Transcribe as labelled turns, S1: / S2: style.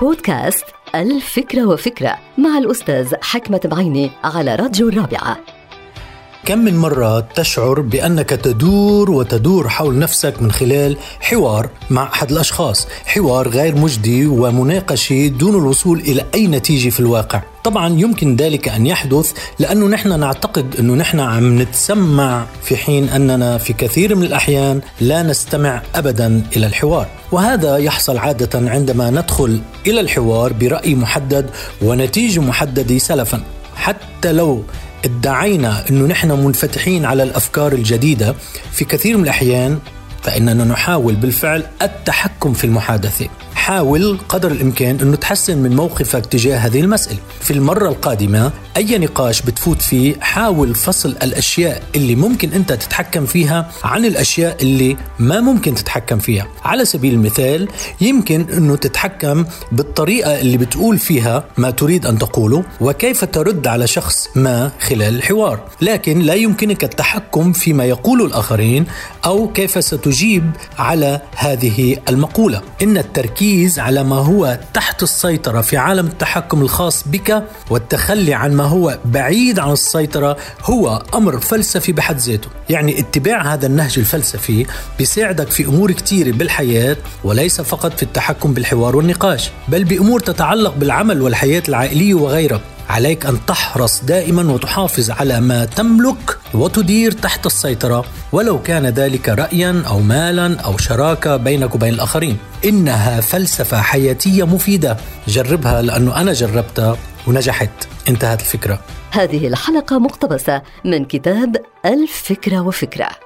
S1: بودكاست الفكرة وفكرة مع الأستاذ حكمة بعيني على راديو الرابعة.
S2: كم من مرة تشعر بأنك تدور وتدور حول نفسك من خلال حوار مع أحد الأشخاص؟ حوار غير مجدي ومناقشة دون الوصول إلى أي نتيجة في الواقع. طبعا يمكن ذلك أن يحدث لأنه نحن نعتقد أنه نحن عم نتسمع في حين أننا في كثير من الأحيان لا نستمع أبدا إلى الحوار. وهذا يحصل عادة عندما ندخل إلى الحوار برأي محدد ونتيجة محددة سلفا. حتى لو ادعينا انه نحن منفتحين على الأفكار الجديدة في كثير من الأحيان فإننا نحاول بالفعل التحكم في المحادثة. حاول قدر الإمكان انه تحسن من موقفك تجاه هذه المسألة. في المرة القادمة أي نقاش بتفوت فيه حاول فصل الأشياء اللي ممكن أنت تتحكم فيها عن الأشياء اللي ما ممكن تتحكم فيها. على سبيل المثال يمكن أنه تتحكم بالطريقة اللي بتقول فيها ما تريد أن تقوله وكيف ترد على شخص ما خلال الحوار لكن لا يمكنك التحكم فيما يقوله الآخرين أو كيف ستجيب على هذه المقولة. إن التركيز على ما هو تحت السيطرة في عالم التحكم الخاص بك والتخلي عن ما هو بعيد عن السيطرة هو أمر فلسفي بحد ذاته. يعني اتباع هذا النهج الفلسفي بيساعدك في أمور كثيرة بالحياة وليس فقط في التحكم بالحوار والنقاش بل بأمور تتعلق بالعمل والحياة العائلية وغيرها. عليك أن تحرص دائما وتحافظ على ما تملك وتدير تحت السيطرة ولو كان ذلك رايا أو مالا أو شراكة بينك وبين الآخرين. إنها فلسفة حياتية مفيدة. جربها لأنه أنا جربتها ونجحت. انتهت الفكرة.
S1: هذه الحلقة مقتبسة من كتاب الفكرة وفكرة.